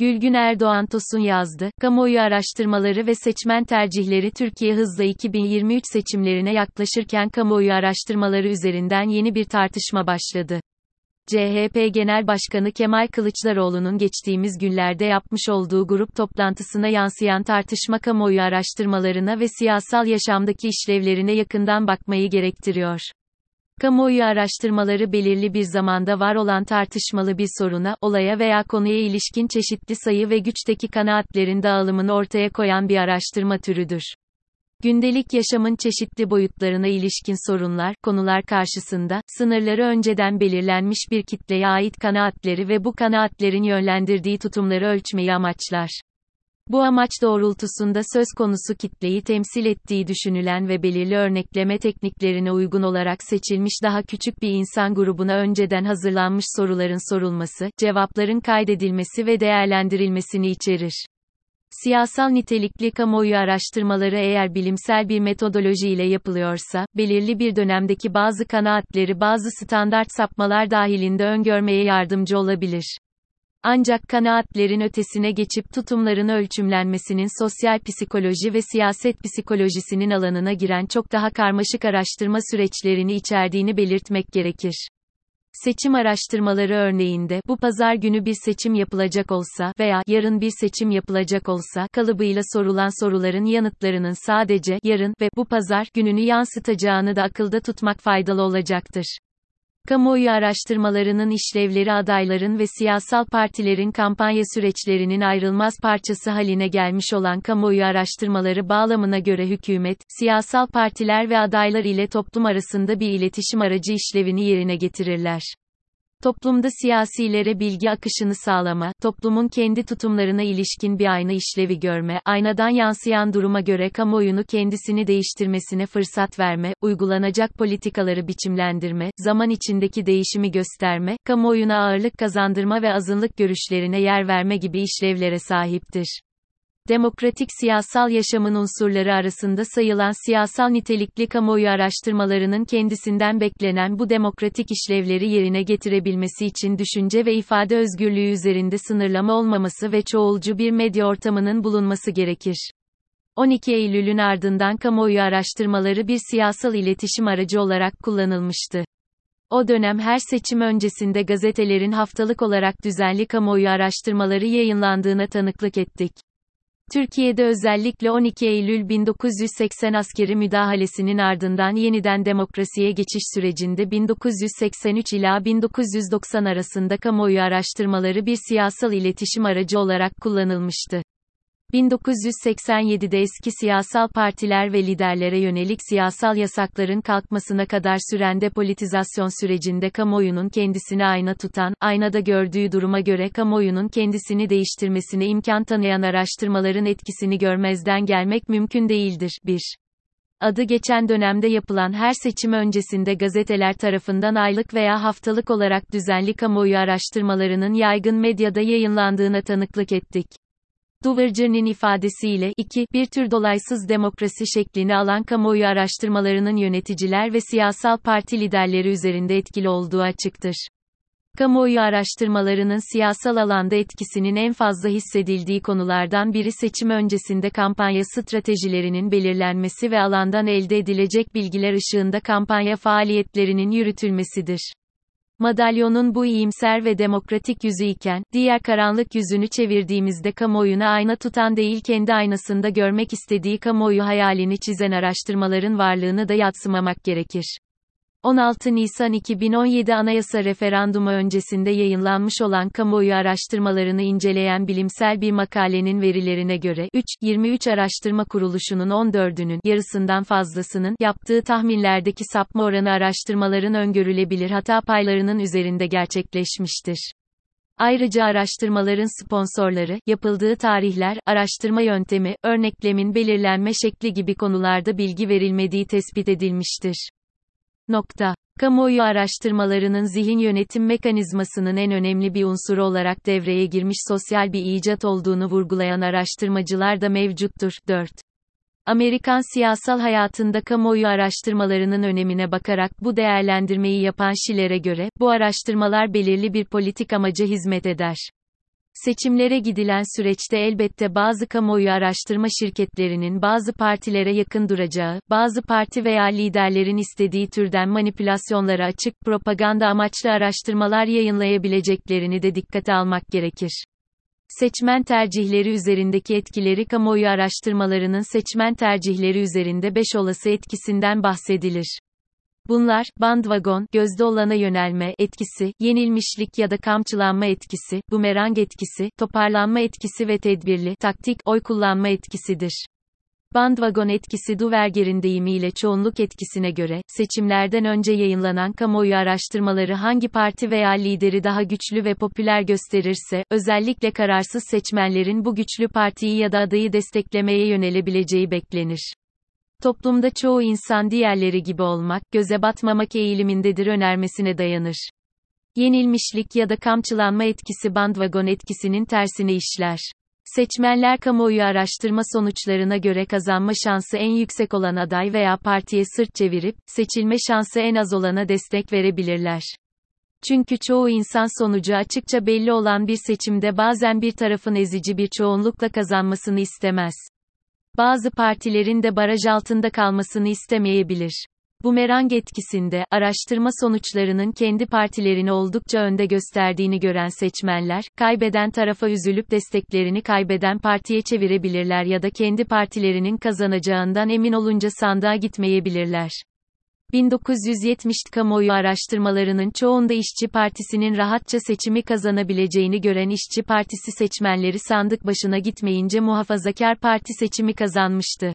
Gülgün Erdoğan Tosun yazdı. Kamuoyu araştırmaları ve seçmen tercihleri Türkiye hızla 2023 seçimlerine yaklaşırken kamuoyu araştırmaları üzerinden yeni bir tartışma başladı. CHP Genel Başkanı Kemal Kılıçdaroğlu'nun geçtiğimiz günlerde yapmış olduğu grup toplantısına yansıyan tartışma kamuoyu araştırmalarına ve siyasal yaşamdaki işlevlerine yakından bakmayı gerektiriyor. Kamuoyu araştırmaları belirli bir zamanda var olan tartışmalı bir soruna, olaya veya konuya ilişkin çeşitli sayı ve güçteki kanaatlerin dağılımını ortaya koyan bir araştırma türüdür. Gündelik yaşamın çeşitli boyutlarına ilişkin sorunlar, konular karşısında, sınırları önceden belirlenmiş bir kitleye ait kanaatleri ve bu kanaatlerin yönlendirdiği tutumları ölçmeyi amaçlar. Bu amaç doğrultusunda söz konusu kitleyi temsil ettiği düşünülen ve belirli örnekleme tekniklerine uygun olarak seçilmiş daha küçük bir insan grubuna önceden hazırlanmış soruların sorulması, cevapların kaydedilmesi ve değerlendirilmesini içerir. Siyasal nitelikli kamuoyu araştırmaları eğer bilimsel bir metodoloji ile yapılıyorsa, belirli bir dönemdeki bazı kanaatleri bazı standart sapmalar dahilinde öngörmeye yardımcı olabilir. Ancak kanaatlerin ötesine geçip tutumların ölçümlenmesinin sosyal psikoloji ve siyaset psikolojisinin alanına giren çok daha karmaşık araştırma süreçlerini içerdiğini belirtmek gerekir. Seçim araştırmaları örneğinde bu pazar günü bir seçim yapılacak olsa veya yarın bir seçim yapılacak olsa kalıbıyla sorulan soruların yanıtlarının sadece yarın ve bu pazar gününü yansıtacağını da akılda tutmak faydalı olacaktır. Kamuoyu araştırmalarının işlevleri adayların ve siyasal partilerin kampanya süreçlerinin ayrılmaz parçası haline gelmiş olan kamuoyu araştırmaları bağlamına göre hükümet, siyasal partiler ve adaylar ile toplum arasında bir iletişim aracı işlevini yerine getirirler. Toplumda siyasilere bilgi akışını sağlama, toplumun kendi tutumlarına ilişkin bir ayna işlevi görme, aynadan yansıyan duruma göre kamuoyunu kendisini değiştirmesine fırsat verme, uygulanacak politikaları biçimlendirme, zaman içindeki değişimi gösterme, kamuoyuna ağırlık kazandırma ve azınlık görüşlerine yer verme gibi işlevlere sahiptir demokratik siyasal yaşamın unsurları arasında sayılan siyasal nitelikli kamuoyu araştırmalarının kendisinden beklenen bu demokratik işlevleri yerine getirebilmesi için düşünce ve ifade özgürlüğü üzerinde sınırlama olmaması ve çoğulcu bir medya ortamının bulunması gerekir. 12 Eylül'ün ardından kamuoyu araştırmaları bir siyasal iletişim aracı olarak kullanılmıştı. O dönem her seçim öncesinde gazetelerin haftalık olarak düzenli kamuoyu araştırmaları yayınlandığına tanıklık ettik. Türkiye'de özellikle 12 Eylül 1980 askeri müdahalesinin ardından yeniden demokrasiye geçiş sürecinde 1983 ila 1990 arasında kamuoyu araştırmaları bir siyasal iletişim aracı olarak kullanılmıştı. 1987'de eski siyasal partiler ve liderlere yönelik siyasal yasakların kalkmasına kadar süren depolitizasyon sürecinde kamuoyunun kendisini ayna tutan, aynada gördüğü duruma göre kamuoyunun kendisini değiştirmesine imkan tanıyan araştırmaların etkisini görmezden gelmek mümkün değildir. 1. Adı geçen dönemde yapılan her seçim öncesinde gazeteler tarafından aylık veya haftalık olarak düzenli kamuoyu araştırmalarının yaygın medyada yayınlandığına tanıklık ettik. Duverger'in ifadesiyle, 2, bir tür dolaysız demokrasi şeklini alan kamuoyu araştırmalarının yöneticiler ve siyasal parti liderleri üzerinde etkili olduğu açıktır. Kamuoyu araştırmalarının siyasal alanda etkisinin en fazla hissedildiği konulardan biri seçim öncesinde kampanya stratejilerinin belirlenmesi ve alandan elde edilecek bilgiler ışığında kampanya faaliyetlerinin yürütülmesidir. Madalyonun bu iyimser ve demokratik yüzü iken, diğer karanlık yüzünü çevirdiğimizde kamuoyuna ayna tutan değil kendi aynasında görmek istediği kamuoyu hayalini çizen araştırmaların varlığını da yatsımamak gerekir. 16 Nisan 2017 Anayasa referandumu öncesinde yayınlanmış olan kamuoyu araştırmalarını inceleyen bilimsel bir makalenin verilerine göre 3, 23 araştırma kuruluşunun 14'ünün yarısından fazlasının yaptığı tahminlerdeki sapma oranı araştırmaların öngörülebilir hata paylarının üzerinde gerçekleşmiştir. Ayrıca araştırmaların sponsorları, yapıldığı tarihler, araştırma yöntemi, örneklemin belirlenme şekli gibi konularda bilgi verilmediği tespit edilmiştir. Nokta. Kamuoyu araştırmalarının zihin yönetim mekanizmasının en önemli bir unsuru olarak devreye girmiş sosyal bir icat olduğunu vurgulayan araştırmacılar da mevcuttur. 4. Amerikan siyasal hayatında kamuoyu araştırmalarının önemine bakarak bu değerlendirmeyi yapan Schiller'e göre, bu araştırmalar belirli bir politik amaca hizmet eder. Seçimlere gidilen süreçte elbette bazı kamuoyu araştırma şirketlerinin bazı partilere yakın duracağı, bazı parti veya liderlerin istediği türden manipülasyonlara açık propaganda amaçlı araştırmalar yayınlayabileceklerini de dikkate almak gerekir. Seçmen tercihleri üzerindeki etkileri kamuoyu araştırmalarının seçmen tercihleri üzerinde 5 olası etkisinden bahsedilir. Bunlar, bandwagon, gözde olana yönelme etkisi, yenilmişlik ya da kamçılanma etkisi, bumerang etkisi, toparlanma etkisi ve tedbirli, taktik, oy kullanma etkisidir. Bandwagon etkisi Duverger'in deyimiyle çoğunluk etkisine göre, seçimlerden önce yayınlanan kamuoyu araştırmaları hangi parti veya lideri daha güçlü ve popüler gösterirse, özellikle kararsız seçmenlerin bu güçlü partiyi ya da adayı desteklemeye yönelebileceği beklenir. Toplumda çoğu insan diğerleri gibi olmak, göze batmamak eğilimindedir önermesine dayanır. Yenilmişlik ya da kamçılanma etkisi bandwagon etkisinin tersine işler. Seçmenler kamuoyu araştırma sonuçlarına göre kazanma şansı en yüksek olan aday veya partiye sırt çevirip, seçilme şansı en az olana destek verebilirler. Çünkü çoğu insan sonucu açıkça belli olan bir seçimde bazen bir tarafın ezici bir çoğunlukla kazanmasını istemez. Bazı partilerin de baraj altında kalmasını istemeyebilir. Bumerang etkisinde, araştırma sonuçlarının kendi partilerini oldukça önde gösterdiğini gören seçmenler, kaybeden tarafa üzülüp desteklerini kaybeden partiye çevirebilirler ya da kendi partilerinin kazanacağından emin olunca sandığa gitmeyebilirler. 1970 kamuoyu araştırmalarının çoğunda İşçi Partisi'nin rahatça seçimi kazanabileceğini gören İşçi Partisi seçmenleri sandık başına gitmeyince Muhafazakar Parti seçimi kazanmıştı.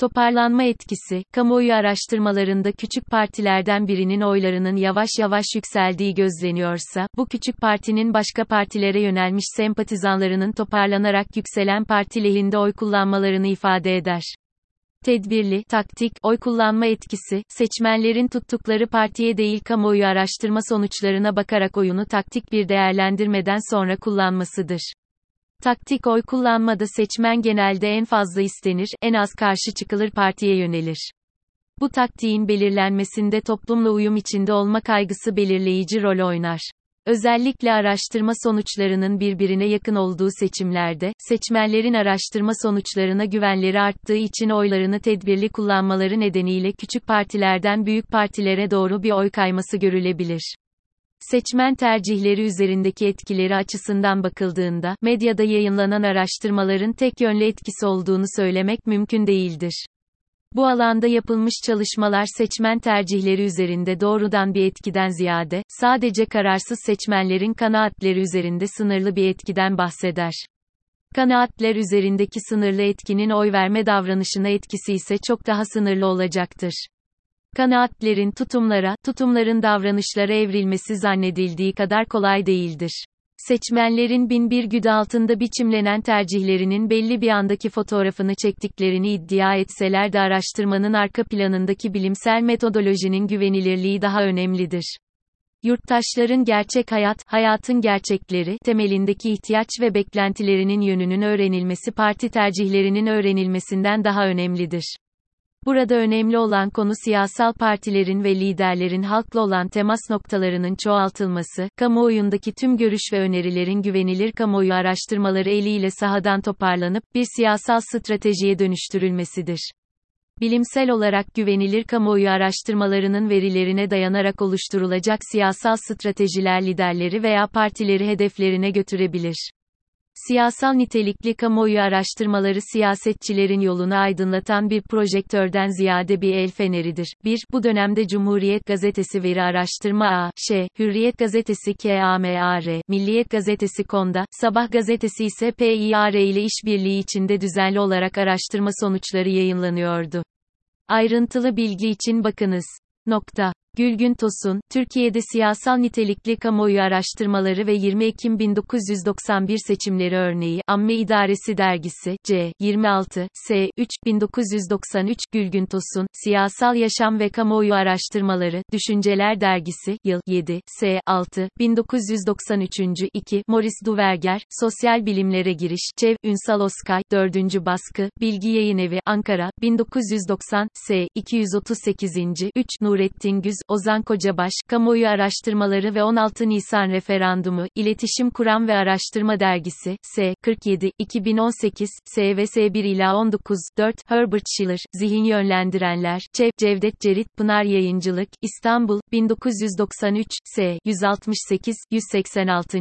Toparlanma etkisi, kamuoyu araştırmalarında küçük partilerden birinin oylarının yavaş yavaş yükseldiği gözleniyorsa, bu küçük partinin başka partilere yönelmiş sempatizanlarının toparlanarak yükselen parti lehinde oy kullanmalarını ifade eder. Tedbirli, taktik, oy kullanma etkisi, seçmenlerin tuttukları partiye değil kamuoyu araştırma sonuçlarına bakarak oyunu taktik bir değerlendirmeden sonra kullanmasıdır. Taktik oy kullanmada seçmen genelde en fazla istenir, en az karşı çıkılır partiye yönelir. Bu taktiğin belirlenmesinde toplumla uyum içinde olma kaygısı belirleyici rol oynar. Özellikle araştırma sonuçlarının birbirine yakın olduğu seçimlerde, seçmenlerin araştırma sonuçlarına güvenleri arttığı için oylarını tedbirli kullanmaları nedeniyle küçük partilerden büyük partilere doğru bir oy kayması görülebilir. Seçmen tercihleri üzerindeki etkileri açısından bakıldığında, medyada yayınlanan araştırmaların tek yönlü etkisi olduğunu söylemek mümkün değildir. Bu alanda yapılmış çalışmalar seçmen tercihleri üzerinde doğrudan bir etkiden ziyade, sadece kararsız seçmenlerin kanaatleri üzerinde sınırlı bir etkiden bahseder. Kanaatler üzerindeki sınırlı etkinin oy verme davranışına etkisi ise çok daha sınırlı olacaktır. Kanaatlerin tutumlara, tutumların davranışlara evrilmesi zannedildiği kadar kolay değildir. Seçmenlerin bin bir güde altında biçimlenen tercihlerinin belli bir andaki fotoğrafını çektiklerini iddia etseler de araştırmanın arka planındaki bilimsel metodolojinin güvenilirliği daha önemlidir. Yurttaşların gerçek hayat, hayatın gerçekleri, temelindeki ihtiyaç ve beklentilerinin yönünün öğrenilmesi parti tercihlerinin öğrenilmesinden daha önemlidir. Burada önemli olan konu siyasal partilerin ve liderlerin halkla olan temas noktalarının çoğaltılması, kamuoyundaki tüm görüş ve önerilerin güvenilir kamuoyu araştırmaları eliyle sahadan toparlanıp, bir siyasal stratejiye dönüştürülmesidir. Bilimsel olarak güvenilir kamuoyu araştırmalarının verilerine dayanarak oluşturulacak siyasal stratejiler liderleri veya partileri hedeflerine götürebilir. Siyasal nitelikli kamuoyu araştırmaları siyasetçilerin yolunu aydınlatan bir projektörden ziyade bir el feneridir. 1. Bu dönemde Cumhuriyet Gazetesi Veri Araştırma A, Ş, Hürriyet Gazetesi KAMAR, Milliyet Gazetesi KONDA, Sabah Gazetesi ise PİAR ile işbirliği içinde düzenli olarak araştırma sonuçları yayınlanıyordu. Ayrıntılı bilgi için bakınız. Nokta. Gülgün Tosun, Türkiye'de siyasal nitelikli kamuoyu araştırmaları ve 20 Ekim 1991 seçimleri örneği, Amme İdaresi Dergisi, C. 26, S. 3, 1993, Gülgün Tosun, Siyasal Yaşam ve Kamuoyu Araştırmaları, Düşünceler Dergisi, Yıl, 7, S. 6, 1993. 2, Morris Duverger, Sosyal Bilimlere Giriş, Çev, Ünsal Oskay, 4. baskı, Bilgi Yayınevi, Ankara, 1990, S. 238. 3, Nurettin Güz, Ozan Kocabaş, Kamuoyu Araştırmaları ve 16 Nisan Referandumu, İletişim Kuram ve Araştırma Dergisi, S. 47, 2018, SVS 1 ila 19, 4, Herbert Schiller, Zihin Yönlendirenler, Çev, Cevdet Cerit, Pınar Yayıncılık, İstanbul, 1993, S. 168, 186.